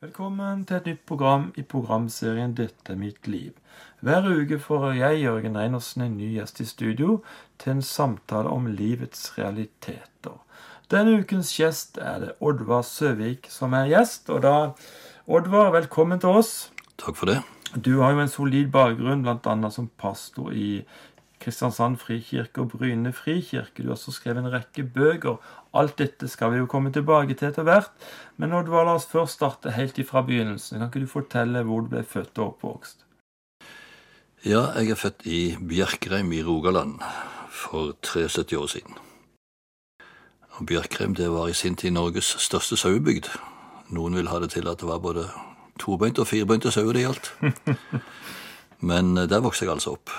Velkommen til et nytt program i programserien 'Dette er mitt liv'. Hver uke får jeg, Jørgen Reinersen, en ny gjest i studio til en samtale om livets realiteter. Denne ukens gjest er det Oddvar Søvik som er gjest. Og da, Oddvar, velkommen til oss. Takk for det. Du har jo en solid bakgrunn, bl.a. som pastor i Kristiansand frikirke og Bryne frikirke. Du har også skrevet en rekke bøker. Alt dette skal vi jo komme tilbake til etter hvert. Men Oddvar, la oss først starte helt ifra begynnelsen. Kan ikke du fortelle hvor du ble født og oppvokst? Ja, jeg er født i Bjerkreim i Rogaland for 73 år siden. Og Bjerkreim det var i sin tid Norges største sauebygd. Noen vil ha det til at det var både tobeinte og firbeinte sauer det gjaldt. Men eh, der vokste jeg altså opp.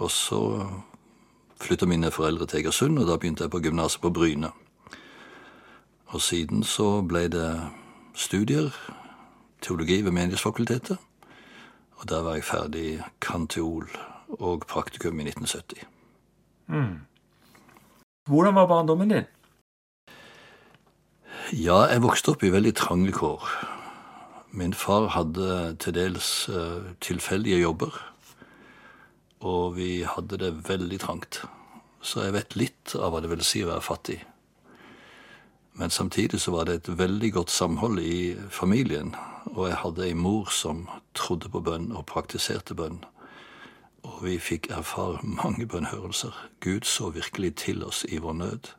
Og så flytta mine foreldre til Egersund, og da begynte jeg på gymnaset på Bryne. Og siden så ble det studier, teologi ved Menighetsfakultetet. Og der var jeg ferdig kanteol og praktikum i 1970. Hvordan var barndommen din? Ja, jeg vokste opp i veldig trange kår. Min far hadde til dels eh, tilfeldige jobber, og vi hadde det veldig trangt. Så jeg vet litt av hva det vil si å være fattig. Men samtidig så var det et veldig godt samhold i familien, og jeg hadde ei mor som trodde på bønn og praktiserte bønn. Og vi fikk erfare mange bønnhørelser. Gud så virkelig til oss i vår nød.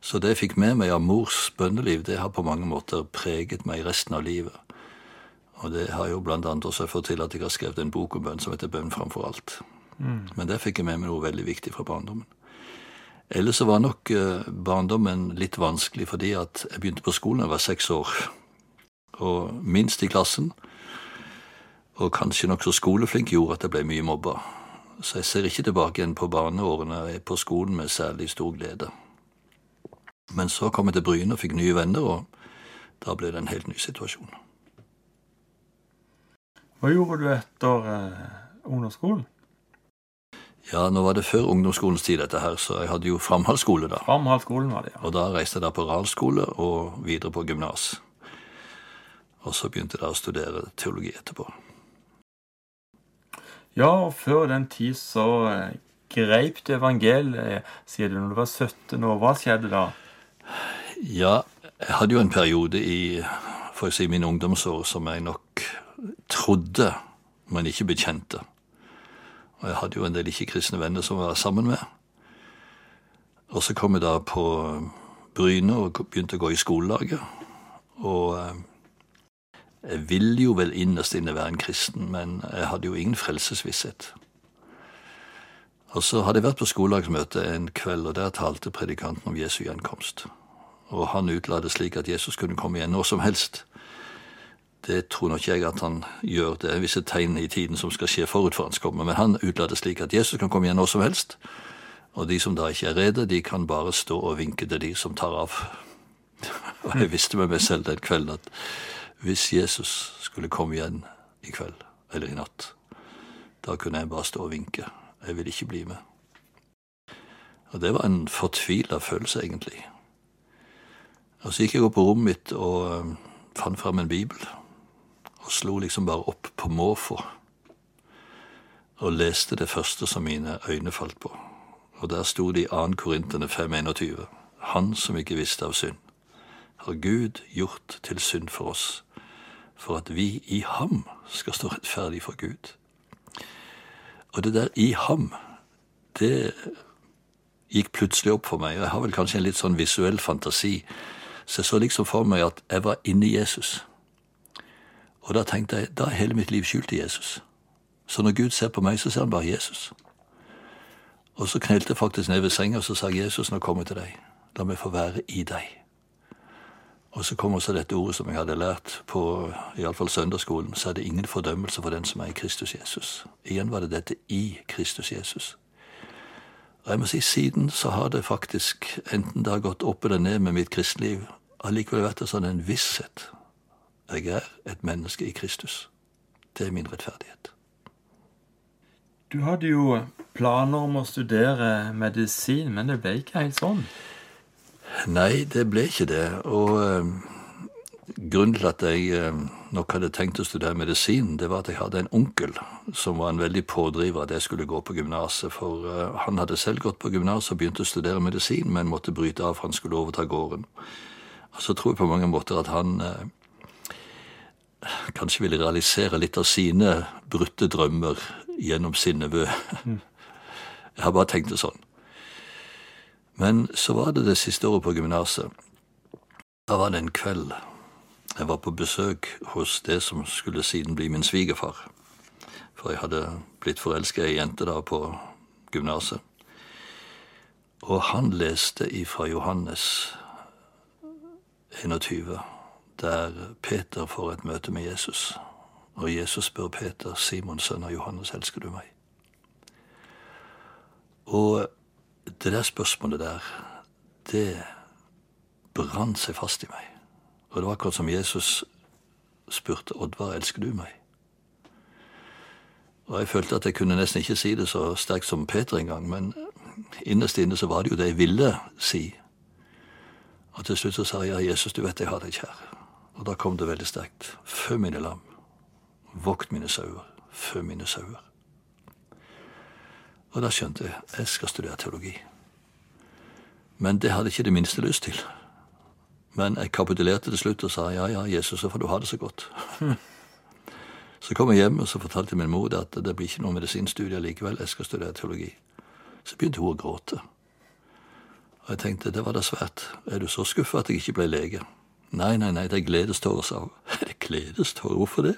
Så det jeg fikk med meg av mors bønneliv, det har på mange måter preget meg resten av livet. Og det har jo blant annet også fått til at jeg har skrevet en bok om bønn som heter Bønn framfor alt. Men der fikk jeg med meg noe veldig viktig fra barndommen. Ellers så var nok eh, barndommen litt vanskelig fordi at jeg begynte på skolen da jeg var seks år. Og minst i klassen, og kanskje nokså skoleflink, gjorde at jeg ble mye mobba. Så jeg ser ikke tilbake igjen på barneårene på skolen med særlig stor glede. Men så kom jeg til Bryne og fikk nye venner, og da ble det en helt ny situasjon. Hva gjorde du etter eh, ungdomsskolen? Ja, nå var det før ungdomsskolens tid dette her, så jeg hadde jo framhaldsskole da. Framhaldsskolen var det, ja. Og da reiste jeg da på realskole og videre på gymnas. Og så begynte jeg da å studere teologi etterpå. Ja, og før den tid så eh, greip du evangeliet, sier du, når du var 17 år. Hva skjedde da? Ja, jeg hadde jo en periode i for å si mine ungdomsår som jeg nok trodde, men ikke bekjente. Og jeg hadde jo en del ikke-kristne venner som jeg var sammen med. Og så kom jeg da på Bryne og begynte å gå i skolelaget. Og eh, jeg ville jo vel innerst inne være en kristen, men jeg hadde jo ingen frelsesvisshet. Og så hadde jeg vært på skolelagsmøte en kveld, og der talte predikanten om Jesu gjenkomst. Og han utla det slik at Jesus kunne komme igjen når som helst. Det tror nok jeg at han gjør. Det er visse tegn i tiden som skal skje forut for hans komme. Men han utlater slik at Jesus kan komme igjen når som helst. Og de som da ikke er rede, de kan bare stå og vinke til de som tar av. Og jeg visste med meg selv den kvelden at hvis Jesus skulle komme igjen i kveld, eller i natt, da kunne jeg bare stå og vinke. Jeg ville ikke bli med. Og det var en fortvila følelse, egentlig. Og så gikk jeg opp på rommet mitt og eh, fant fram en bibel og slo liksom bare opp på måfå og leste det første som mine øyne falt på. Og der sto det i 2. Korintene 5.21. Han som ikke visste av synd, har Gud gjort til synd for oss, for at vi i ham skal stå rettferdig for Gud. Og det der i ham, det gikk plutselig opp for meg. og Jeg har vel kanskje en litt sånn visuell fantasi, så jeg så liksom for meg at jeg var inni Jesus. Og da tenkte jeg, da er hele mitt liv skjult i Jesus. Så når Gud ser på meg, så ser han bare Jesus. Og så knelte jeg faktisk ned ved senga, og så sa Jesus, nå kommer jeg til deg. La meg få være i deg. Og så kom også dette ordet som jeg hadde lært på iallfall søndagsskolen, så er det ingen fordømmelse for den som er i Kristus Jesus. Igjen var det dette i Kristus Jesus. Og jeg må si, siden så har det faktisk, enten det har gått opp eller ned med mitt kristeliv, allikevel vært en sånn en visshet. Jeg er et menneske i Kristus. Det er min rettferdighet. Du hadde jo planer om å studere medisin, men det ble ikke helt sånn. Nei, det ble ikke det. Og eh, grunnen til at jeg eh, nok hadde tenkt å studere medisin, det var at jeg hadde en onkel som var en veldig pådriver at jeg skulle gå på gymnaset. For eh, han hadde selv gått på gymnas og begynt å studere medisin, men måtte bryte av for han skulle overta gården. Og så tror jeg på mange måter at han kanskje ville realisere litt av sine brutte drømmer gjennom sin nevø. Jeg har bare tenkt det sånn. Men så var det det siste året på gymnaset. Da var det en kveld jeg var på besøk hos det som skulle siden bli min svigerfar. For jeg hadde blitt forelska i ei jente da på gymnaset. Og han leste ifra Johannes 21, der Peter får et møte med Jesus. Og Jesus spør Peter, Simons sønn av Johannes, elsker du meg? Og det der spørsmålet der, det brant seg fast i meg. Og det var akkurat som Jesus spurte Oddvar, elsker du meg? Og jeg følte at jeg kunne nesten ikke si det så sterkt som Peter engang, men innerst inne så var det jo det jeg ville si. Og til slutt så sa jeg, ja, Jesus, du vet jeg har deg kjær. Og da kom det veldig sterkt. Fø mine lam, vokt mine sauer, fø mine sauer. Og da skjønte jeg jeg skal studere teologi. Men det hadde jeg ikke det minste lyst til. Men jeg kapitulerte til slutt og sa ja, ja, Jesus, så får du ha det så godt. Så kom jeg hjem og så fortalte min mor at det blir ikke noe medisinstudie likevel, jeg skal studere teologi. Så begynte hun å gråte. Og jeg tenkte det var da svært. Er du så skuffa at jeg ikke ble lege? Nei, nei, nei, det er gledestårer, sa hun. Gledestårer? Hvorfor det?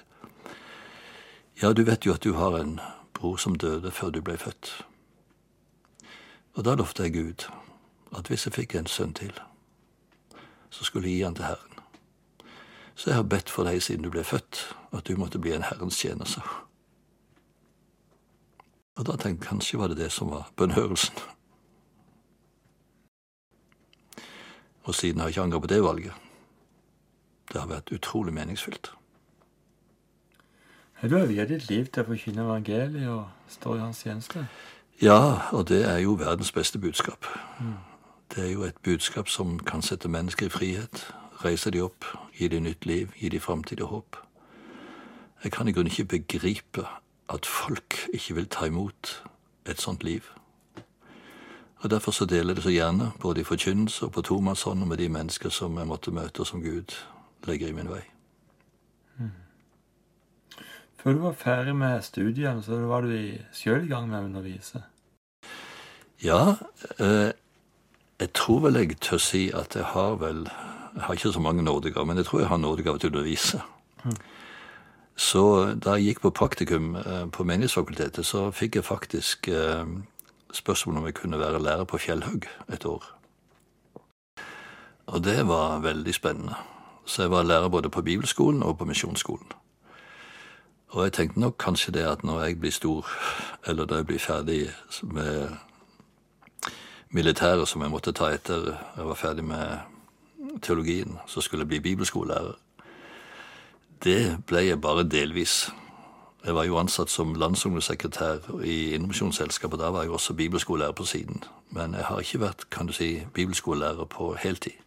Ja, du vet jo at du har en bror som døde før du ble født. Og da lovte jeg Gud at hvis jeg fikk en sønn til, så skulle jeg gi han til Herren. Så jeg har bedt for deg siden du ble født, at du måtte bli en Herrens tjener, sa Og da tenkte jeg kanskje var det det som var bønnhørelsen. Og siden har jeg ikke angret på det valget. Det har vært utrolig meningsfylt. Du har viet ditt liv til å forkynne evangeliet og stå i hans tjeneste. Ja, og det er jo verdens beste budskap. Mm. Det er jo et budskap som kan sette mennesker i frihet, reise de opp, gi de nytt liv, gi de framtid og håp. Jeg kan i grunnen ikke begripe at folk ikke vil ta imot et sånt liv. Og Derfor så deler jeg det så gjerne, både i forkynnelse og på tomannshånd og med de mennesker som jeg måtte møte, som Gud legger i min vei. Mm. Før du var ferdig med studiene, så var du sjøl i gang med å undervise? Ja, eh, jeg tror vel jeg tør si at jeg har vel Jeg har ikke så mange nådegaver, men jeg tror jeg har nådegaver til å undervise. Mm. Så da jeg gikk på praktikum eh, på Menighetsfakultetet, så fikk jeg faktisk eh, spørsmål om jeg kunne være lærer på Fjellhaug et år. Og det var veldig spennende. Så jeg var lærer både på bibelskolen og på misjonsskolen. Og jeg tenkte nok kanskje det at når jeg blir stor, eller da jeg blir ferdig med militæret som jeg måtte ta etter jeg var ferdig med teologien, så skulle jeg bli bibelskolelærer. Det ble jeg bare delvis. Jeg var jo ansatt som landsungdomssekretær i Innovasjonsselskapet. Da var jeg også bibelskolelærer på siden. Men jeg har ikke vært kan du si, bibelskolelærer på heltid.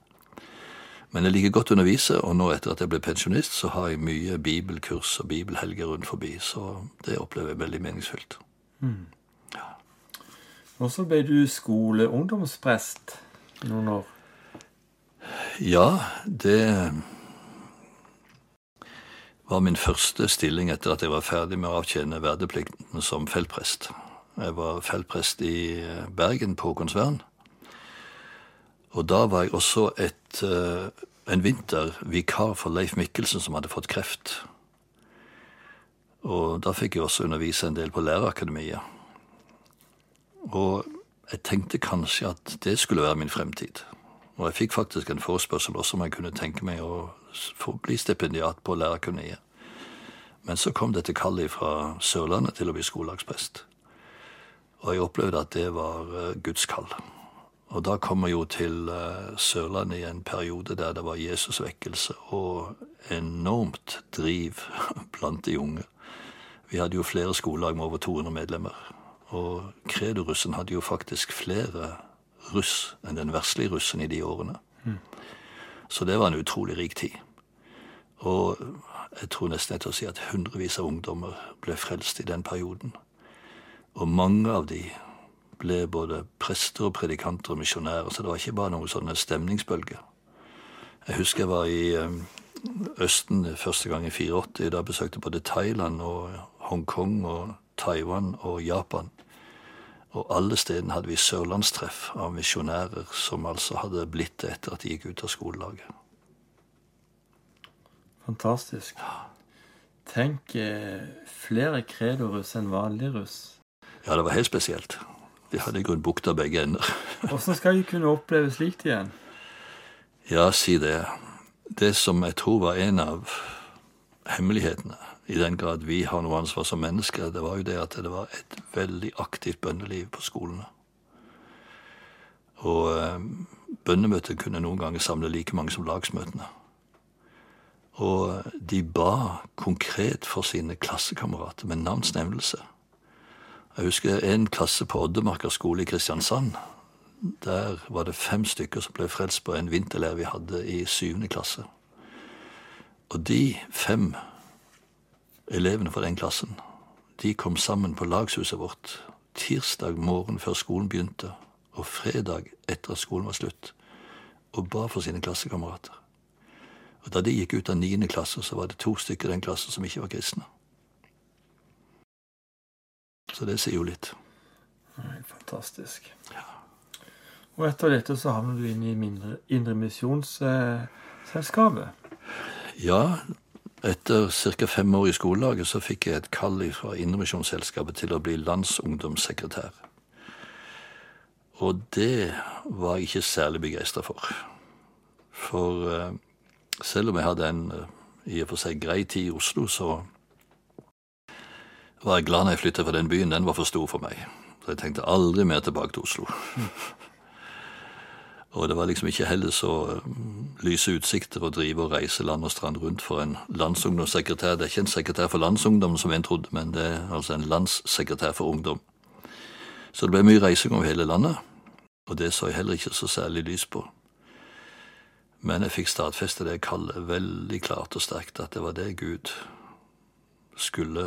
Men jeg liker godt å undervise, og nå etter at jeg ble pensjonist, så har jeg mye bibelkurs og bibelhelger rundt forbi. Så det opplever jeg veldig meningsfylt. Mm. Og så ble du skoleungdomsprest noen år. Ja, det var min første stilling etter at jeg var ferdig med å avtjene verdeplikten som feltprest. Jeg var feltprest i Bergen, på Håkonsvern. Og da var jeg også et, eh, en vinter vikar for Leif Mikkelsen, som hadde fått kreft. Og da fikk jeg også undervise en del på Lærerakademiet. Og jeg tenkte kanskje at det skulle være min fremtid. Og jeg fikk faktisk en forespørsel også om jeg kunne tenke meg å bli stipendiat på Lærerakademiet. Men så kom dette kallet fra Sørlandet til å bli skolelagsprest. Og jeg opplevde at det var eh, Guds kall. Og da kom jeg jo til eh, Sørlandet i en periode der det var Jesusvekkelse og enormt driv blant de unge. Vi hadde jo flere skolelag med over 200 medlemmer. Og kredorussen hadde jo faktisk flere russ enn den verslige russen i de årene. Mm. Så det var en utrolig rik tid. Og jeg tror nesten jeg tør si at hundrevis av ungdommer ble frelst i den perioden. Og mange av de ble både prester og predikanter og misjonærer, så det var ikke bare noen sånne stemningsbølger. Jeg husker jeg var i eh, Østen første gang i 84. Da besøkte både Thailand og Hongkong og Taiwan og Japan. Og alle stedene hadde vi sørlandstreff av misjonærer som altså hadde blitt det etter at de gikk ut av skolelaget. Fantastisk. Tenk eh, flere kredoruss enn vanlig russ. Ja, det var helt spesielt. De hadde i grunnen bukta begge ender. Åssen skal de kunne oppleve slikt igjen? Ja, si det. Det som jeg tror var en av hemmelighetene, i den grad vi har noe ansvar som mennesker, det var jo det at det var et veldig aktivt bønneliv på skolene. Og eh, kunne noen ganger samle like mange som lagsmøtene. Og de ba konkret for sine klassekamerater med navns nevnelse. Jeg husker en klasse på Oddemarka skole i Kristiansand. Der var det fem stykker som ble frelst på en vinterleir vi hadde i syvende klasse. Og de fem elevene fra den klassen, de kom sammen på lagshuset vårt tirsdag morgen før skolen begynte, og fredag etter at skolen var slutt, og ba for sine klassekamerater. Og Da de gikk ut av niende klasse, så var det to stykker i den klassen som ikke var kristne. Så det sier jo litt. Helt fantastisk. Og etter dette så havner du inn i mindre- Eh, Ja, etter ca. fem år i skolelaget så fikk jeg et kall fra Indremisjonsselskapet til å bli landsungdomssekretær. Og det var jeg ikke særlig begeistra for. For eh, selv om jeg hadde en eh, i og for seg grei tid i Oslo, så var jeg glad når jeg flytta fra den byen. Den var for stor for meg. Så jeg tenkte aldri mer tilbake til Oslo. Og det var liksom ikke heller så um, lyse utsikter å drive og reise land og strand rundt for en landsungdomssekretær. Det er ikke en sekretær for landsungdom, som en trodde, men det er altså en landssekretær for ungdom. Så det ble mye reising over hele landet, og det så jeg heller ikke så særlig lys på. Men jeg fikk stadfeste det kallet veldig klart og sterkt, at det var det Gud skulle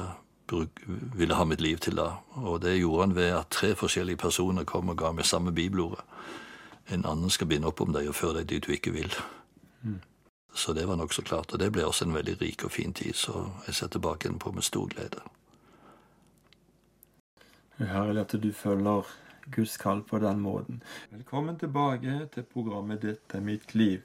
ville ha mitt liv til da. Og det gjorde han ved at tre forskjellige personer kom og ga meg samme bibelordet. En annen skal binde opp om deg og føre deg dit du ikke vil. Så det var nokså klart. Og det ble også en veldig rik og fin tid, så jeg ser tilbake på med stor glede. Herlig at du følger Guds kall på den måten. Velkommen tilbake til programmet 'Dette er mitt liv'.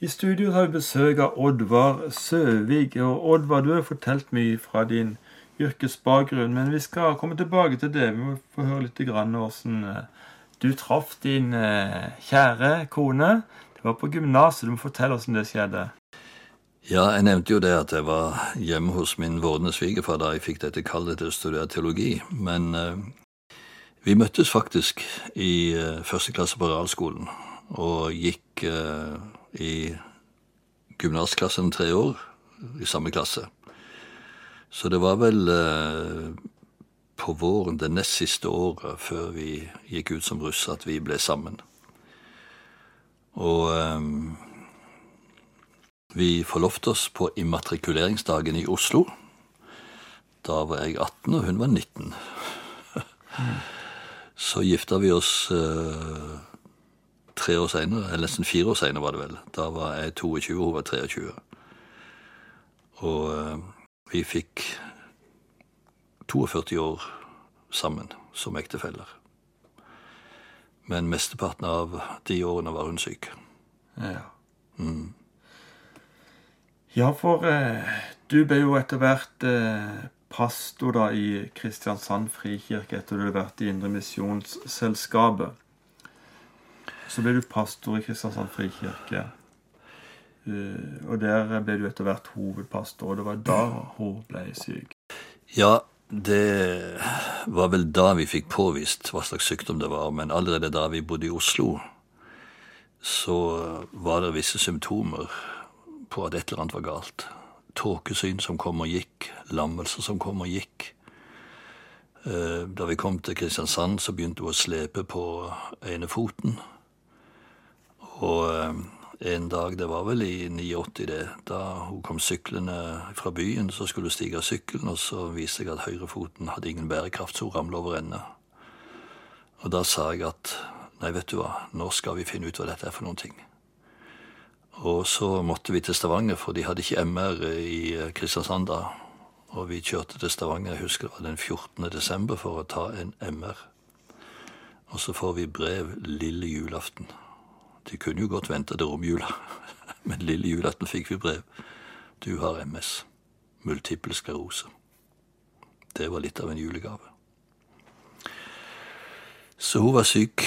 I studio har vi besøk av Oddvar Søvik. Og Oddvar, du har fortalt mye fra din yrkesbakgrunn, men vi skal komme tilbake til det. Vi må få høre litt hvordan eh, du traff din eh, kjære kone. Det var på gymnaset. Du må fortelle hvordan det skjedde. Ja, jeg nevnte jo det at jeg var hjemme hos min vordende svigerfar da jeg fikk dette kallet til å studere teologi. Men eh, vi møttes faktisk i eh, første klasse på realskolen og gikk eh, i gymnasklassen tre år i samme klasse. Så det var vel eh, på våren det nest siste året før vi gikk ut som russ at vi ble sammen. Og um, vi forlovte oss på immatrikuleringsdagen i Oslo. Da var jeg 18, og hun var 19. Så gifta vi oss uh, tre år seinere, eller nesten fire år seinere var det vel. Da var jeg 22, og hun var 23. Og eh, vi fikk 42 år sammen som ektefeller. Men mesteparten av de årene var hun syk. Ja. Ja, for eh, du ble jo etter hvert eh, pastor da i Kristiansand frikirke etter du hadde vært i Indremisjonsselskapet. Så ble du pastor i Kristiansand frikirke. Eh, og der ble du etter hvert hovedpastor, og det var da hun ble syk. Ja, det var vel da vi fikk påvist hva slags sykdom det var, men allerede da vi bodde i Oslo, så var det visse symptomer på at et eller annet var galt. Tåkesyn som kom og gikk, lammelser som kom og gikk. Eh, Da vi kom til Kristiansand, så begynte hun å slepe på ene foten. Og eh, en dag, det var vel i 89 det, da hun kom syklende fra byen, så skulle hun stige av sykkelen, og så viste jeg at høyrefoten hadde ingen bærekraft, så hun ramla over ende. Og da sa jeg at nei, vet du hva, nå skal vi finne ut hva dette er for noen ting. Og så måtte vi til Stavanger, for de hadde ikke MR i Kristiansand da. Og vi kjørte til Stavanger, jeg husker det var den 14. desember, for å ta en MR. Og så får vi brev lille julaften. De kunne jo godt vente til romjula, men lille julaften fikk vi brev. Du har MS. Multiple sklerose. Det var litt av en julegave. Så hun var syk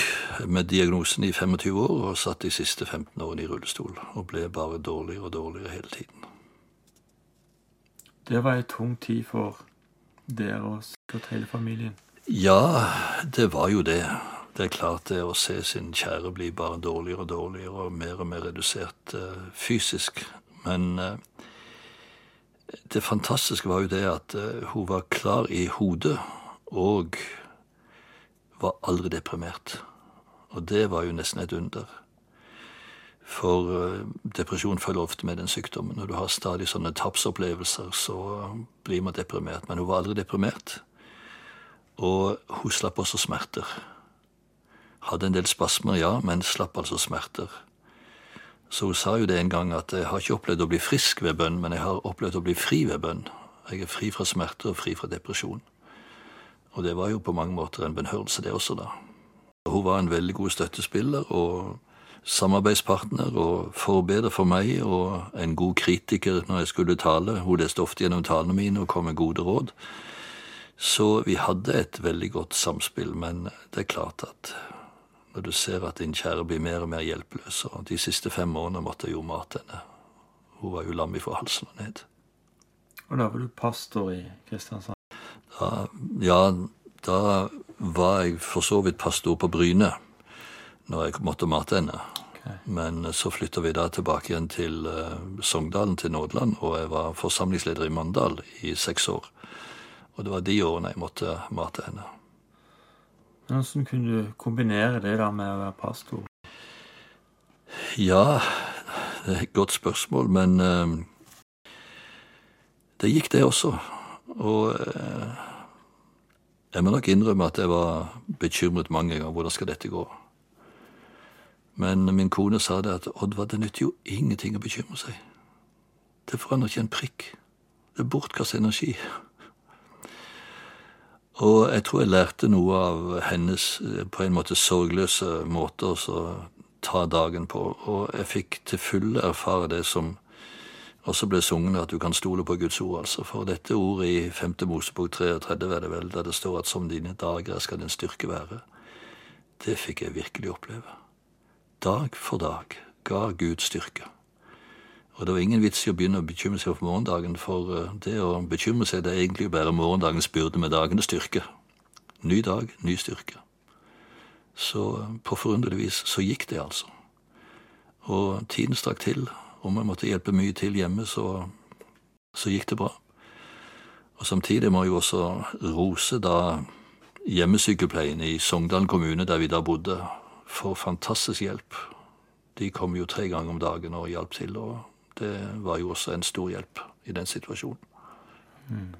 med diagnosen i 25 år og satt de siste 15 årene i rullestol. Og ble bare dårligere og dårligere hele tiden. Det var ei tung tid for dere og sikkert hele familien. Ja, det var jo det. Det er klart det å se sin kjære bli bare dårligere og dårligere og mer og mer redusert uh, fysisk. Men uh, det fantastiske var jo det at uh, hun var klar i hodet og var aldri deprimert. Og det var jo nesten et under. For depresjon følger ofte med den sykdommen. Når du har stadig sånne tapsopplevelser, så blir man deprimert. Men hun var aldri deprimert. Og hun slapp også smerter. Hadde en del spasmer, ja, men slapp altså smerter. Så hun sa jo det en gang at jeg har ikke opplevd å bli frisk ved bønn, men jeg har opplevd å bli fri ved bønn. Jeg er fri fra smerter og fri fra depresjon. Og det var jo på mange måter en bønnhørelse, det også, da. Hun var en veldig god støttespiller og samarbeidspartner og forbeder for meg og en god kritiker når jeg skulle tale. Hun leste ofte gjennom talene mine og kom med gode råd. Så vi hadde et veldig godt samspill, men det er klart at når du ser at din kjære blir mer og mer hjelpeløs, og de siste fem månedene måtte jeg jo mate henne. Hun var jo lam ifra halsen og ned. Og da var du pastor i Kristiansand? Da, ja, da var jeg for så vidt pastor på Bryne når jeg måtte mate henne. Okay. Men så flytta vi da tilbake igjen til uh, Sogndalen, til Nådeland, og jeg var forsamlingsleder i Mandal i seks år. Og det var de årene jeg måtte mate henne. Hvordan kunne du kombinere det da med å være pastor? Ja, det er et godt spørsmål, men uh, det gikk, det også. Og uh, jeg må nok innrømme at jeg var bekymret mange ganger. Hvordan skal dette gå? Men min kone sa det at Oddvar, det nytter jo ingenting å bekymre seg. Det forandrer ikke en prikk. Det er bortkastet energi. Og jeg tror jeg lærte noe av hennes eh, på en måte sorgløse måter å ta dagen på. Og jeg fikk til fulle erfare det som også ble sunget, at du kan stole på Guds ord. altså. For dette ordet i 5. Mosebok 33 er det vel, der det står at som dine dager skal din styrke være. Det fikk jeg virkelig oppleve. Dag for dag ga Gud styrke. Og det var ingen vits i å begynne å bekymre seg for morgendagen, for eh, det å bekymre seg det er egentlig å bære morgendagens byrde med dagens styrke. Ny dag, ny styrke. Så eh, på forunderlig vis så gikk det, altså. Og tiden strakk til. Om jeg måtte hjelpe mye til hjemme, så, så gikk det bra. Og samtidig må jeg jo også rose da hjemmesykepleien i Sogndal kommune, der vi da bodde, for fantastisk hjelp. De kom jo tre ganger om dagen og hjalp til. og det var jo også en stor hjelp i den situasjonen. Mm.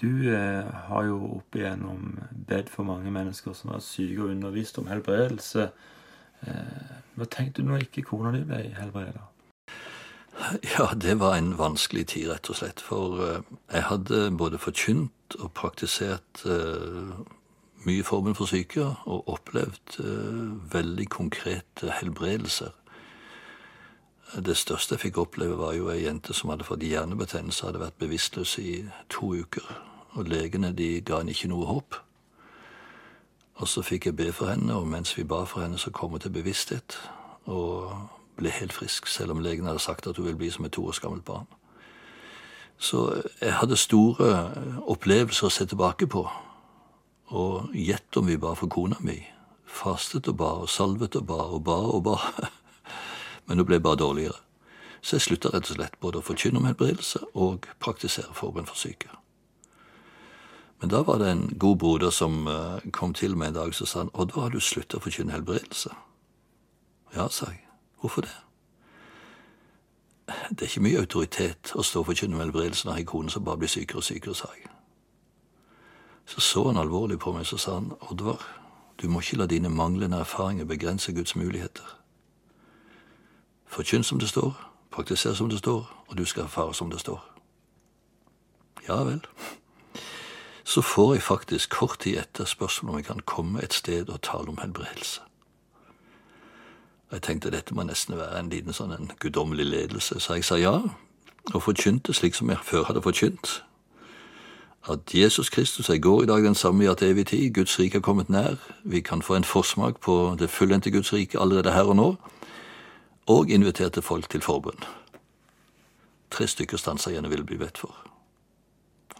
Du eh, har jo opp igjennom bedt for mange mennesker som var syke, og undervist om helbredelse. Eh, hva tenkte du når ikke kona di ble helbreda? Ja, det var en vanskelig tid, rett og slett. For eh, jeg hadde både forkynt og praktisert eh, mye formen for syke, og opplevd eh, veldig konkrete helbredelser. Det største jeg fikk oppleve, var jo ei jente som hadde fått hjernebetennelse, hadde vært bevisstløs i to uker. Og legene de ga henne ikke noe håp. Og så fikk jeg be for henne, og mens vi ba for henne, så kom hun til bevissthet. Og ble helt frisk, selv om legen hadde sagt at hun ville bli som et to års gammelt barn. Så jeg hadde store opplevelser å se tilbake på. Og gjett om vi ba for kona mi. Fastet og ba, og salvet og ba, og ba og ba. men det ble bare dårligere. Så jeg slutta rett og slett både å forkynne om helbredelse og praktisere forbund for syke. Men da var det en god broder som eh, kom til meg en dag og sa han, Oddvar, har du slutta å forkynne helbredelse? Ja, sa jeg. Hvorfor det? Det er ikke mye autoritet å stå for forkynne helbredelse når ei kone som bare blir sykere og sykere, sa jeg. Så så han alvorlig på meg, så sa han, Oddvar, du må ikke la dine manglende erfaringer begrense Guds muligheter. Forkynn som det står, praktiser som det står, og du skal erfare som det står. Ja vel. Så får jeg faktisk kort tid etter spørsmål om jeg kan komme et sted og tale om helbredelse. Jeg tenkte dette må nesten være en liten sånn en guddommelig ledelse, så jeg sa ja, og forkynte slik som jeg før hadde forkynt. At Jesus Kristus er går i dag den samme i at evig tid, Guds rike er kommet nær, vi kan få en forsmak på det fullendte Guds rike allerede her og nå, og inviterte folk til forbønn. Tre stykker stansa igjen og ville bli bedt for.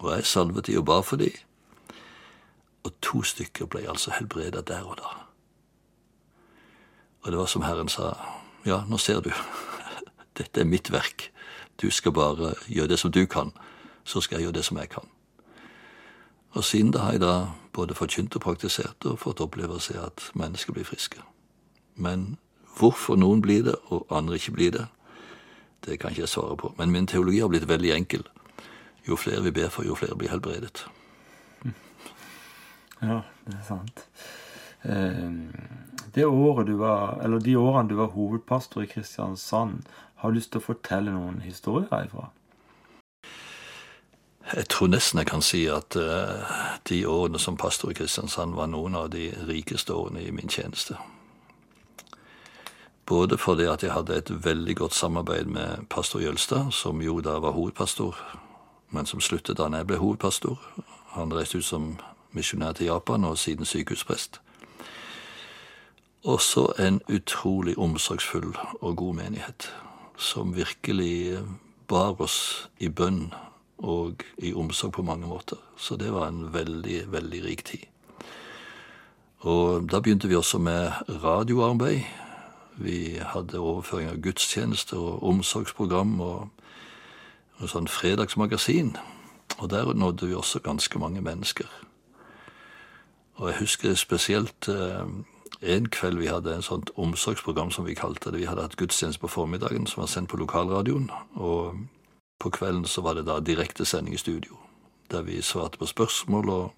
Og jeg salvet de og ba for de, og to stykker ble altså helbredet der og da. Og det var som Herren sa, ja, nå ser du, dette er mitt verk, du skal bare gjøre det som du kan, så skal jeg gjøre det som jeg kan. Og siden da har jeg da både forkynt og praktisert og fått oppleve å se at mennesker blir friske. Men hvorfor noen blir det, og andre ikke blir det, det kan ikke jeg svare på. Men min teologi har blitt veldig enkel. Jo flere vi ber for, jo flere blir helbredet. Ja, det er sant. Eh, det året du var, eller De årene du var hovedpastor i Kristiansand, har du lyst til å fortelle noen historier herfra? Jeg tror nesten jeg kan si at uh, de årene som pastor i Kristiansand var noen av de rikeste årene i min tjeneste. Både fordi at jeg hadde et veldig godt samarbeid med pastor Jølstad, som jo da var hovedpastor, men som sluttet da jeg ble hovedpastor. Han reiste ut som misjonær til Japan og siden sykehusprest. Også en utrolig omsorgsfull og god menighet, som virkelig bar oss i bønn og i omsorg på mange måter. Så det var en veldig, veldig rik tid. Og da begynte vi også med radioarbeid. Vi hadde overføring av gudstjenester og omsorgsprogram og, og sånn fredagsmagasin. Og der nådde vi også ganske mange mennesker. Og jeg husker spesielt eh, en kveld vi hadde en sånt omsorgsprogram som vi kalte det. Vi hadde hatt gudstjeneste på formiddagen som var sendt på lokalradioen. Og på kvelden så var det da direktesending i studio, der vi svarte på spørsmål og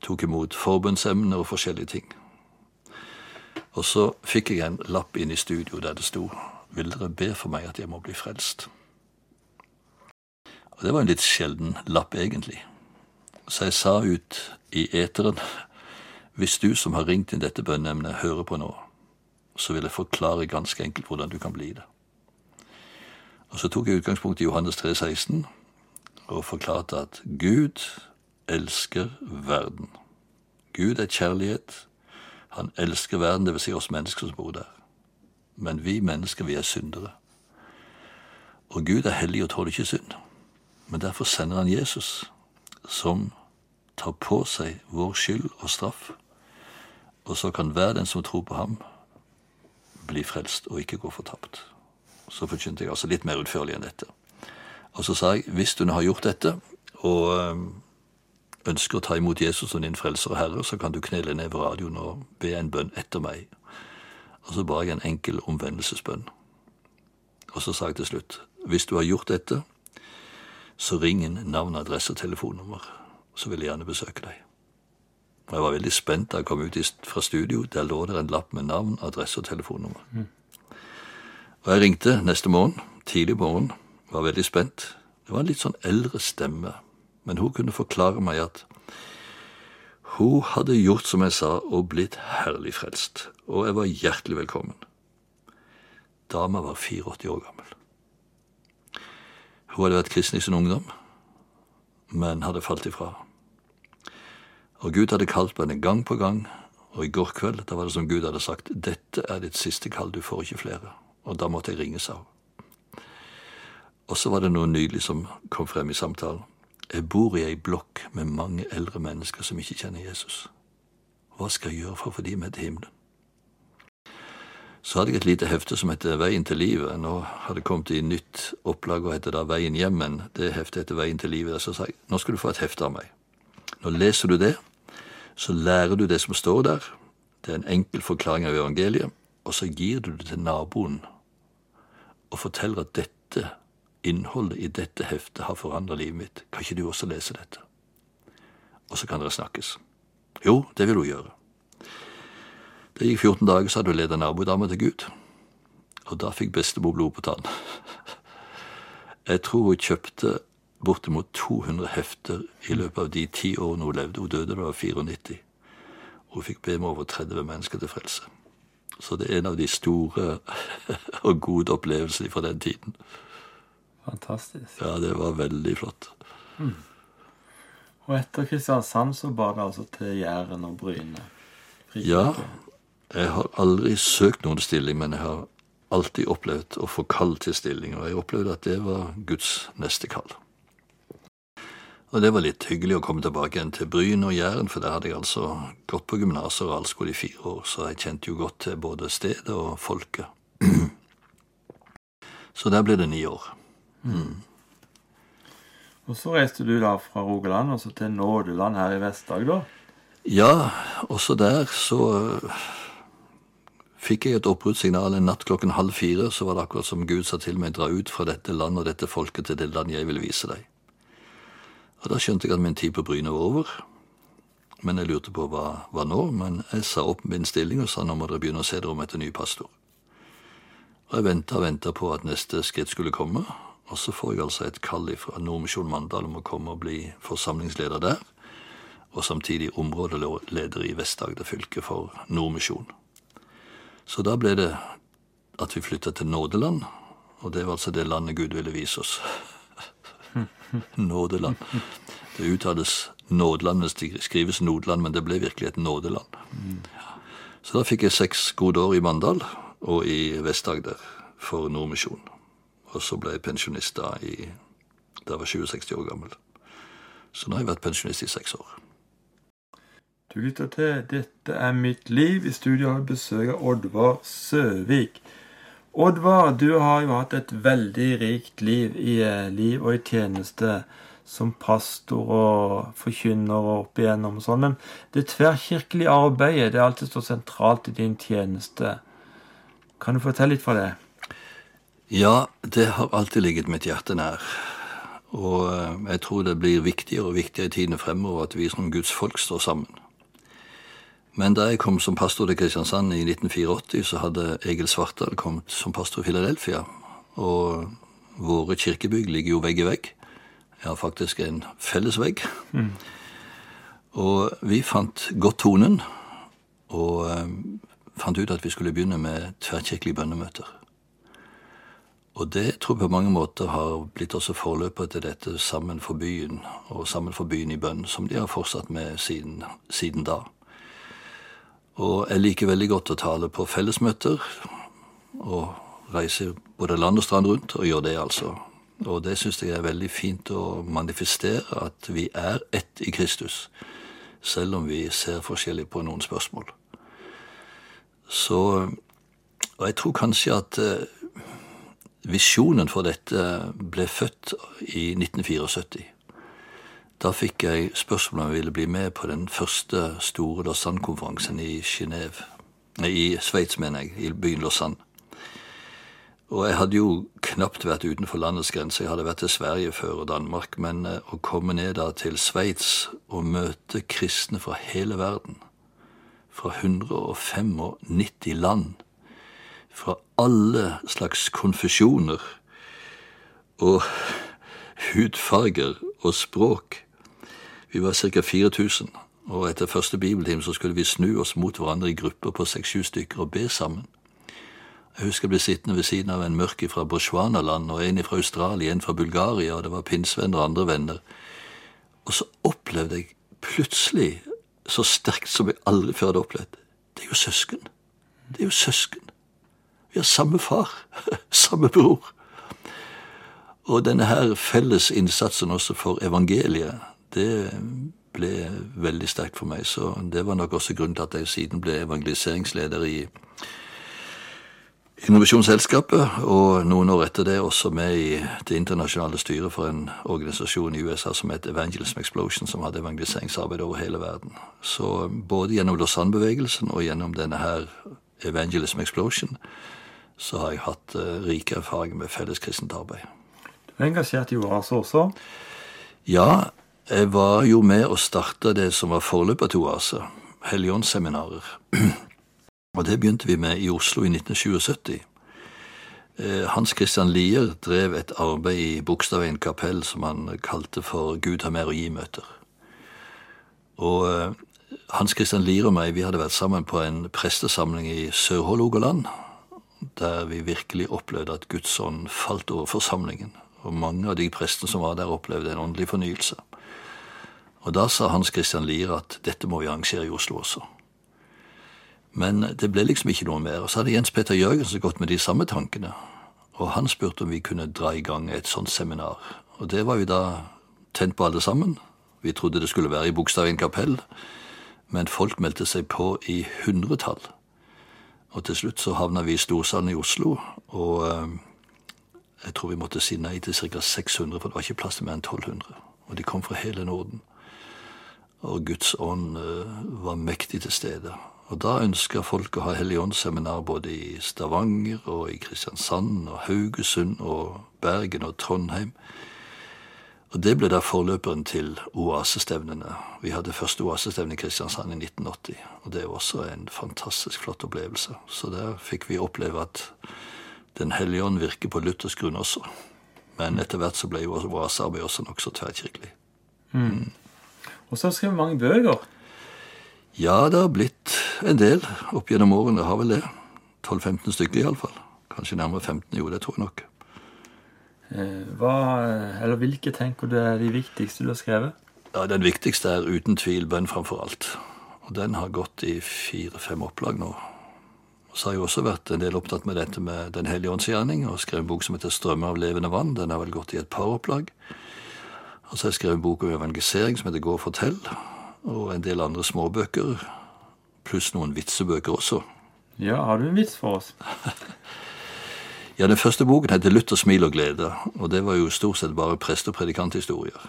tok imot forbundsemner og forskjellige ting. Og så fikk jeg en lapp inn i studio der det sto 'Vil dere be for meg at jeg må bli frelst?' Og Det var en litt sjelden lapp, egentlig. Så jeg sa ut i eteren hvis du som har ringt inn dette bønneemnet, hører på nå, så vil jeg forklare ganske enkelt hvordan du kan bli det. Og Så tok jeg utgangspunkt i Johannes 3, 16 og forklarte at Gud elsker verden. Gud er kjærlighet. Han elsker verden, dvs. Si oss mennesker som bor der. Men vi mennesker, vi er syndere. Og Gud er hellig og tåler ikke synd. Men derfor sender han Jesus, som tar på seg vår skyld og straff og så kan hver den som tror på ham, bli frelst og ikke gå fortapt. Så forkynte jeg altså litt mer utførlig enn dette. Og så sa jeg hvis du nå har gjort dette, og eh, ønsker å ta imot Jesus som din frelser og herre, så kan du knele ned ved radioen og be en bønn etter meg. Og så ba jeg en enkel omvendelsesbønn. Og så sa jeg til slutt hvis du har gjort dette, så ring inn navn, adresse og telefonnummer, så vil jeg gjerne besøke deg. Og Jeg var veldig spent da jeg kom ut fra studio. Der lå det en lapp med navn, adresse og telefonnummer. Mm. Og jeg ringte neste morgen, tidlig på morgenen, var veldig spent. Det var en litt sånn eldre stemme, men hun kunne forklare meg at hun hadde gjort som jeg sa, og blitt herlig frelst, og jeg var hjertelig velkommen. Dama var 84 år gammel. Hun hadde vært kristen i sin ungdom, men hadde falt ifra. Og Gud hadde kalt henne gang på gang, og i går kveld da var det som Gud hadde sagt, dette er ditt siste kall, du får ikke flere. Og da måtte jeg ringe, sa hun. Og så var det noe nydelig som kom frem i samtalen. Jeg bor i ei blokk med mange eldre mennesker som ikke kjenner Jesus. Hva skal jeg gjøre for å få de med til himmelen? Så hadde jeg et lite hefte som heter Veien til livet. Nå har det kommet i nytt opplag og heter da Veien hjem, men det heftet heter Veien til livet. Så sa jeg nå skal du få et hefte av meg. Nå leser du det, så lærer du det som står der. Det er en enkel forklaring av evangeliet. og så gir du det til naboen og forteller at dette innholdet i dette heftet har forandra livet mitt. Kan ikke du også lese dette? Og så kan dere snakkes. Jo, det vil hun gjøre. Det gikk 14 dager, så hadde hun ledet nabodama til Gud. Og da fikk bestemor blod på tann. Jeg tror hun kjøpte bortimot 200 hefter i løpet av de ti årene hun levde. Hun døde da hun var 94. Hun fikk be med over 30 mennesker til frelse. Så det er en av de store og gode opplevelsene fra den tiden. Fantastisk. Ja, det var veldig flott. Og etter Kristiansand så bar det altså til Jæren og Bryne. Ja, jeg har aldri søkt noen stilling, men jeg har alltid opplevd å få kall til stilling, og jeg opplevde at det var Guds neste kall. Og det var litt hyggelig å komme tilbake igjen til Bryn og Jæren, for der hadde jeg altså gått på gymnas og realskole i fire år, så jeg kjente jo godt til både stedet og folket. Så der ble det ni år. Og så reiste du da fra Rogaland og så til Nådeland her i Vest-Agder. Ja, også der så fikk jeg et oppbruddssignal en natt klokken halv fire. Så var det akkurat som Gud sa til meg, dra ut fra dette landet og dette folket til det land jeg vil vise deg. Og da skjønte jeg at min tid på Bryne var over. Men jeg lurte på hva, hva nå. Men jeg sa opp min stilling og sa nå må dere begynne å se dere om etter ny pastor. Og jeg venta og venta på at neste skritt skulle komme. Og så får jeg altså et kall fra Nordmisjon Mandal om å komme og bli forsamlingsleder der. Og samtidig områdeleder i Vest-Agder fylke for Nordmisjon. Så da ble det at vi flytta til Nådeland. Og det var altså det landet Gud ville vise oss. Nådeland. Det uttales Nådeland, mens det skrives Nordland, men det ble virkelig et nådeland. Så da fikk jeg seks gode år i Mandal og i Vest-Agder for Nordmisjon. Og så ble jeg pensjonist da jeg var 67 år gammel. Så nå har jeg vært pensjonist i seks år. Du lytter til 'Dette er mitt liv'. I studio har vi besøk av Oddvar Søvik. Oddvar, du har jo hatt et veldig rikt liv i eh, liv og i tjeneste som pastor og forkynner og opp igjennom og sånn, men det tverrkirkelige arbeidet det har alltid stått sentralt i din tjeneste. Kan du fortelle litt fra det? Ja, det har alltid ligget mitt hjerte nær. Og eh, jeg tror det blir viktigere og viktigere i tidene fremover at vi som Guds folk står sammen. Men da jeg kom som pastor til Kristiansand i 1984, så hadde Egil Svartdal kommet som pastor i Philadelphia. Og våre kirkebygg ligger jo vegg i vegg. Ja, faktisk en felles vegg. Og vi fant godt tonen, og eh, fant ut at vi skulle begynne med tverrkirkelige bønnemøter. Og det tror jeg på mange måter har blitt også forløpet til dette Sammen for byen, og Sammen for byen i bønn, som de har fortsatt med siden, siden da. Og jeg liker veldig godt å tale på fellesmøter, og reise både land og strand rundt, og gjøre det, altså. Og det syns jeg er veldig fint å manifestere at vi er ett i Kristus, selv om vi ser forskjellig på noen spørsmål. Så Og jeg tror kanskje at eh, visjonen for dette ble født i 1974. Da fikk jeg spørsmål om jeg ville bli med på den første store Lausanne-konferansen i Genève. I Sveits, mener jeg, i byen Lausanne. Og jeg hadde jo knapt vært utenfor landets grenser. Jeg hadde vært til Sverige før og Danmark. Men eh, å komme ned da til Sveits og møte kristne fra hele verden, fra 195 land, fra alle slags konfesjoner og hudfarger og språk Vi var ca. 4000, og etter første bibeltime så skulle vi snu oss mot hverandre i grupper på seks-sju stykker og be sammen. Jeg husker jeg ble sittende ved siden av en mørk fra Botswana-land og en fra Australia, en fra Bulgaria, og det var pinnsvenner og andre venner. Og så opplevde jeg plutselig, så sterkt som jeg aldri før hadde opplevd, det er jo søsken. Det er jo søsken. Har samme far, samme bror. Og denne her felles innsatsen også for evangeliet, det ble veldig sterkt for meg. Så det var nok også grunnen til at jeg siden ble evangeliseringsleder i Innovasjonsselskapet, og noen år etter det også med i det internasjonale styret for en organisasjon i USA som het Evangelism Explosion, som hadde evangeliseringsarbeid over hele verden. Så både gjennom Lausanne-bevegelsen og gjennom denne her Evangelism Explosion, så har jeg hatt eh, rike erfaringer med felleskristent arbeid. Du er engasjert i Oase også? Ja, jeg var jo med og starta det som var forløpet til Oase, Helligåndsseminarer. Og det begynte vi med i Oslo i 1977. Eh, Hans Christian Lier drev et arbeid i Bogstadveien kapell som han kalte for Gud har mer å gi-møter. Og eh, Hans Christian Lier og meg vi hadde vært sammen på en prestesamling i Sør-Hålogaland, der vi virkelig opplevde at Guds ånd falt over forsamlingen. Og mange av de prestene som var der, opplevde en åndelig fornyelse. Og da sa Hans Christian Lier at dette må vi arrangere i Oslo også. Men det ble liksom ikke noe mer. Og så hadde Jens Petter Jørgensen gått med de samme tankene. Og han spurte om vi kunne dra i gang et sånt seminar. Og det var vi da tent på alle sammen. Vi trodde det skulle være i Bogstadveien kapell, men folk meldte seg på i hundretall. Og til slutt så havna vi i Storsand i Oslo, og eh, jeg tror vi måtte si nei til ca. 600, for det var ikke plass til mer enn 1200. Og de kom fra hele Norden. Og Guds ånd eh, var mektig til stede. Og da ønska folk å ha Helligåndsseminar både i Stavanger og i Kristiansand og Haugesund og Bergen og Trondheim. Og det ble da forløperen til oasestevnene. Vi hadde første oasestevne i Kristiansand i 1980. Og det var også en fantastisk flott opplevelse. Så der fikk vi oppleve at Den hellige ånd virker på luthersk grunn også. Men etter hvert så ble jo oasearbeid også nokså tverrkirkelig. Mm. Og så har du skrevet mange bøker. Ja, det har blitt en del opp gjennom årene. Det har vel det. 12-15 stykker iallfall. Kanskje nærmere 15. Jo, det tror jeg nok. Eh, Hva, eller hvilke tenker du er de viktigste du har skrevet? Ja, Den viktigste er uten tvil bønn framfor alt. Og den har gått i fire-fem opplag nå. Og så har jeg også vært en del opptatt med dette med Den hellige ånds gjerning, og skrevet en bok som heter 'Strømmer av levende vann'. Den har vel gått i et par opplag. Og så har jeg skrevet en bok om evangelisering som heter 'Gå og fortell', og en del andre småbøker, pluss noen vitsebøker også. Ja, har du en vits for oss? Ja, Den første boken heter 'Luther, smil og glede', og det var jo stort sett bare prest- og predikanthistorier.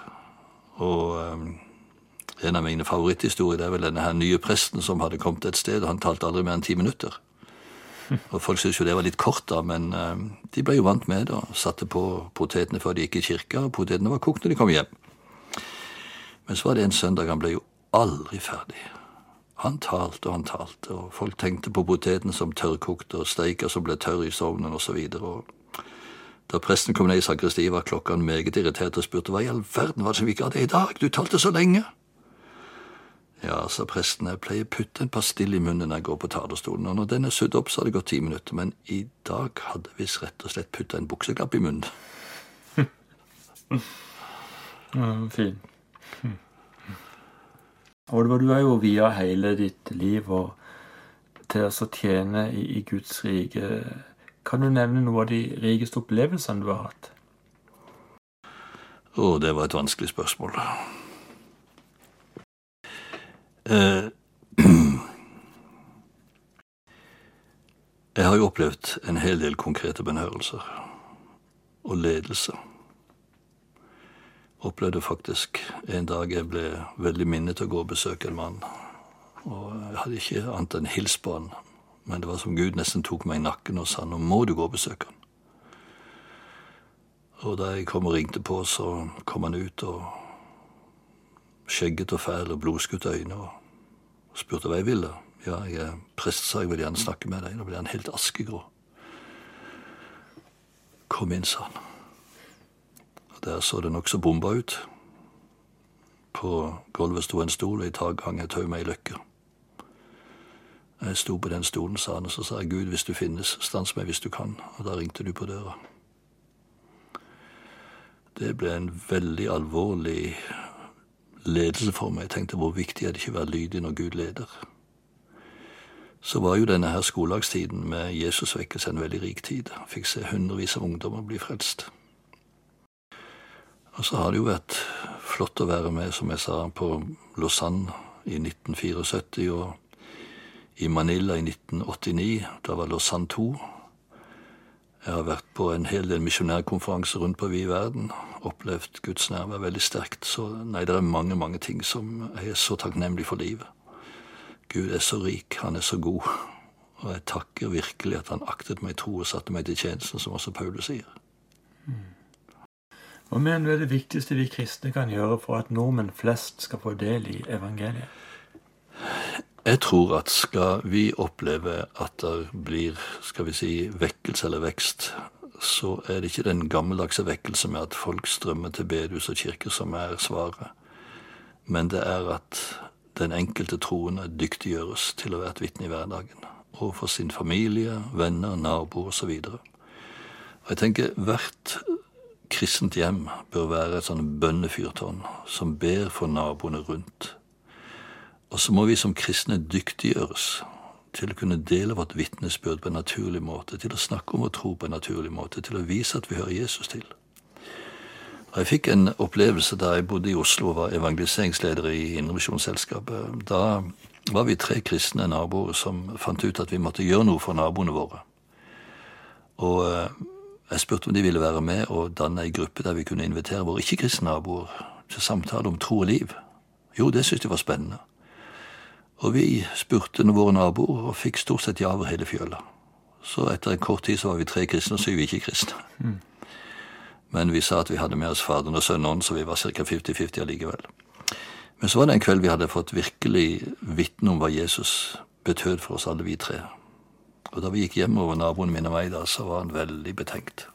Og um, en av mine favoritthistorier det er vel denne her nye presten som hadde kommet et sted, og han talte aldri mer enn ti minutter. Og Folk syntes jo det var litt kort, da, men um, de ble jo vant med det og satte på potetene før de gikk i kirka, og potetene var kokt når de kom hjem. Men så var det en søndag han ble jo aldri ferdig. Han talte og han talte, og folk tenkte på poteten som tørrkokte, og steika som ble tørr i sovnen osv. Da presten kom ned i sakristiet, var klokkeren meget irritert og spurte hva i all verden var det som ikke hadde i dag, du talte så lenge. Ja, sa presten, jeg pleier putte en pastill i munnen når jeg går på talerstolen, og når den er sydd opp, så har det gått ti minutter, men i dag hadde vi rett og slett putta en bukseklapp i munnen. Ja, fin. Og du har jo via hele ditt liv til å tjene i, Guds rike. Kan du nevne noe av de rikeste opplevelsene du har hatt? Å, det var et vanskelig spørsmål. Eh, jeg har jo opplevd en hel del konkrete bønnhørelser og ledelse. Opplevde faktisk en dag jeg ble veldig minnet til å gå og besøke en mann. Og jeg hadde ikke annet enn hils på han, men det var som Gud nesten tok meg i nakken og sa nå må du gå og besøke han. Og da jeg kom og ringte på, så kom han ut og skjegget og fæl og blodskutte øyne og spurte hva jeg ville. Ja, jeg er prest, sa jeg, vil gjerne snakke med deg. Da ble han helt askegrå. Kom inn, sa han. Der så det nokså bomba ut. På gulvet sto en stol, og i taket hang et tau med ei løkke. Jeg sto på den stolen, sa han, og så sa jeg, Gud, hvis du finnes, stans meg hvis du kan. Og da ringte du på døra. Det ble en veldig alvorlig ledelse for meg. Jeg tenkte hvor viktig er det ikke å være lydig når Gud leder. Så var jo denne her skolelagstiden med Jesusvekkelse en veldig rik tid. Jeg fikk se hundrevis av ungdommer bli frelst. Og så har det jo vært flott å være med, som jeg sa, på Lausanne i 1974 og i Manila i 1989. Da var Lausanne 2. Jeg har vært på en hel del misjonærkonferanser rundt på vid verden. Opplevd Guds nærvær veldig sterkt. Så nei, det er mange, mange ting som jeg er så takknemlig for livet. Gud er så rik, han er så god. Og jeg takker virkelig at han aktet meg i tro og satte meg til tjenesten, som også Paulus sier. Hva mener du er det viktigste vi kristne kan gjøre for at nordmenn flest skal få del i evangeliet? Jeg tror at skal vi oppleve at det blir skal vi si, vekkelse eller vekst, så er det ikke den gammeldagse vekkelse med at folk strømmer til bedehus og kirker som er svaret, men det er at den enkelte troende dyktiggjøres til å være et vitne i hverdagen. Overfor sin familie, venner, naboer osv. Jeg tenker hvert kristent hjem bør være et sånn bønnefyrtårn som ber for naboene rundt. Og så må vi som kristne dyktiggjøres til å kunne dele vårt vitnesbyrd på en naturlig måte, til å snakke om vår tro på en naturlig måte, til å vise at vi hører Jesus til. Jeg fikk en opplevelse da jeg bodde i Oslo og var evangeliseringsleder i Indremisjonsselskapet. Da var vi tre kristne naboer som fant ut at vi måtte gjøre noe for naboene våre. Og eh, jeg spurte om de ville være med og danne ei gruppe der vi kunne invitere våre ikke-kristne naboer til samtale om tro og liv. Jo, det syntes de var spennende. Og vi spurte våre naboer og fikk stort sett ja over hele fjøla. Så etter en kort tid så var vi tre kristne og syv ikke-kristne. Men vi sa at vi hadde med oss Faderen og Sønnen, så vi var ca. 50-50 allikevel. Men så var det en kveld vi hadde fått virkelig vitne om hva Jesus betød for oss alle vi tre. Og da vi gikk hjemover, naboen min og meg, da, så var han veldig betenkt.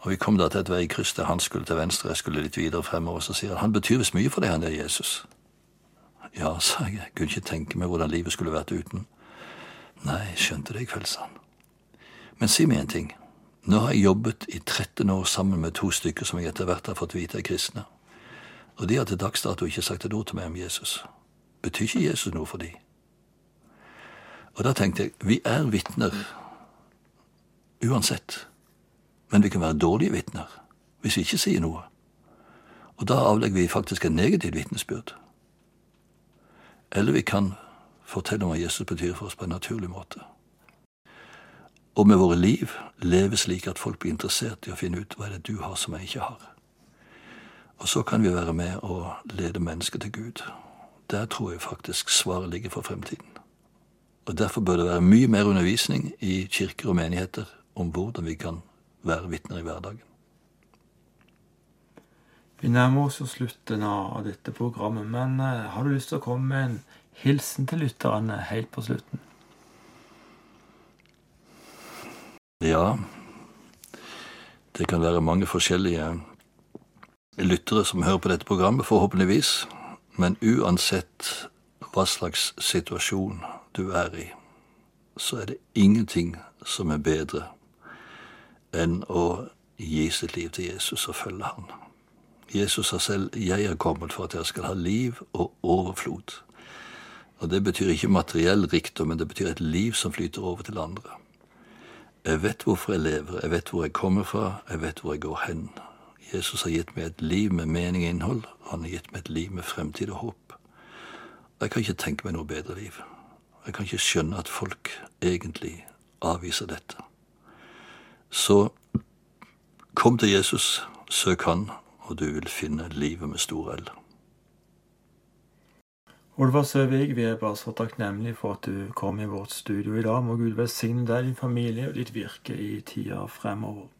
Og vi kom da til et veikryss der han skulle til venstre, jeg skulle litt videre fremover, så sier han han betyr visst mye for deg, han der Jesus. Ja, sa jeg, kunne ikke tenke meg hvordan livet skulle vært uten. Nei, skjønte det i kveld, sa han. Men si meg en ting. Nå har jeg jobbet i 13 år sammen med to stykker som jeg etter hvert har fått vite er kristne. Og de har til dags dato ikke sagt et ord til meg om Jesus. Betyr ikke Jesus noe for de? Og da tenkte jeg, vi er vitner uansett. Men vi kan være dårlige vitner hvis vi ikke sier noe. Og da avlegger vi faktisk en negativ vitnesbyrd. Eller vi kan fortelle om hva Jesus betyr for oss på en naturlig måte. Og med våre liv leve slik at folk blir interessert i å finne ut hva er det du har som jeg ikke har. Og så kan vi være med og lede mennesker til Gud. Der tror jeg faktisk svaret ligger for fremtiden. Og Derfor bør det være mye mer undervisning i kirker og menigheter om hvordan vi kan være vitner i hverdagen. Vi nærmer oss jo slutten av dette programmet, men eh, har du lyst til å komme med en hilsen til lytterne helt på slutten? Ja, det kan være mange forskjellige lyttere som hører på dette programmet, forhåpentligvis. Men uansett hva slags situasjon du er i, så er det ingenting som er bedre enn å gi sitt liv til Jesus og følge han. Jesus sa selv 'Jeg er kommet for at dere skal ha liv og overflod'. Og Det betyr ikke materiell rikdom, men det betyr et liv som flyter over til andre. Jeg vet hvorfor jeg lever, jeg vet hvor jeg kommer fra, jeg vet hvor jeg går hen. Jesus har gitt meg et liv med mening og innhold, han har gitt meg et liv med fremtid og håp. Jeg kan ikke tenke meg noe bedre liv. Jeg kan ikke skjønne at folk egentlig avviser dette. Så kom til Jesus, søk Han, og du vil finne livet med stor L. Olvar Søvik, vi er bare så takknemlige for at du kom i vårt studio i dag. Må Gud velsigne deg, din familie og ditt virke i tida fremover.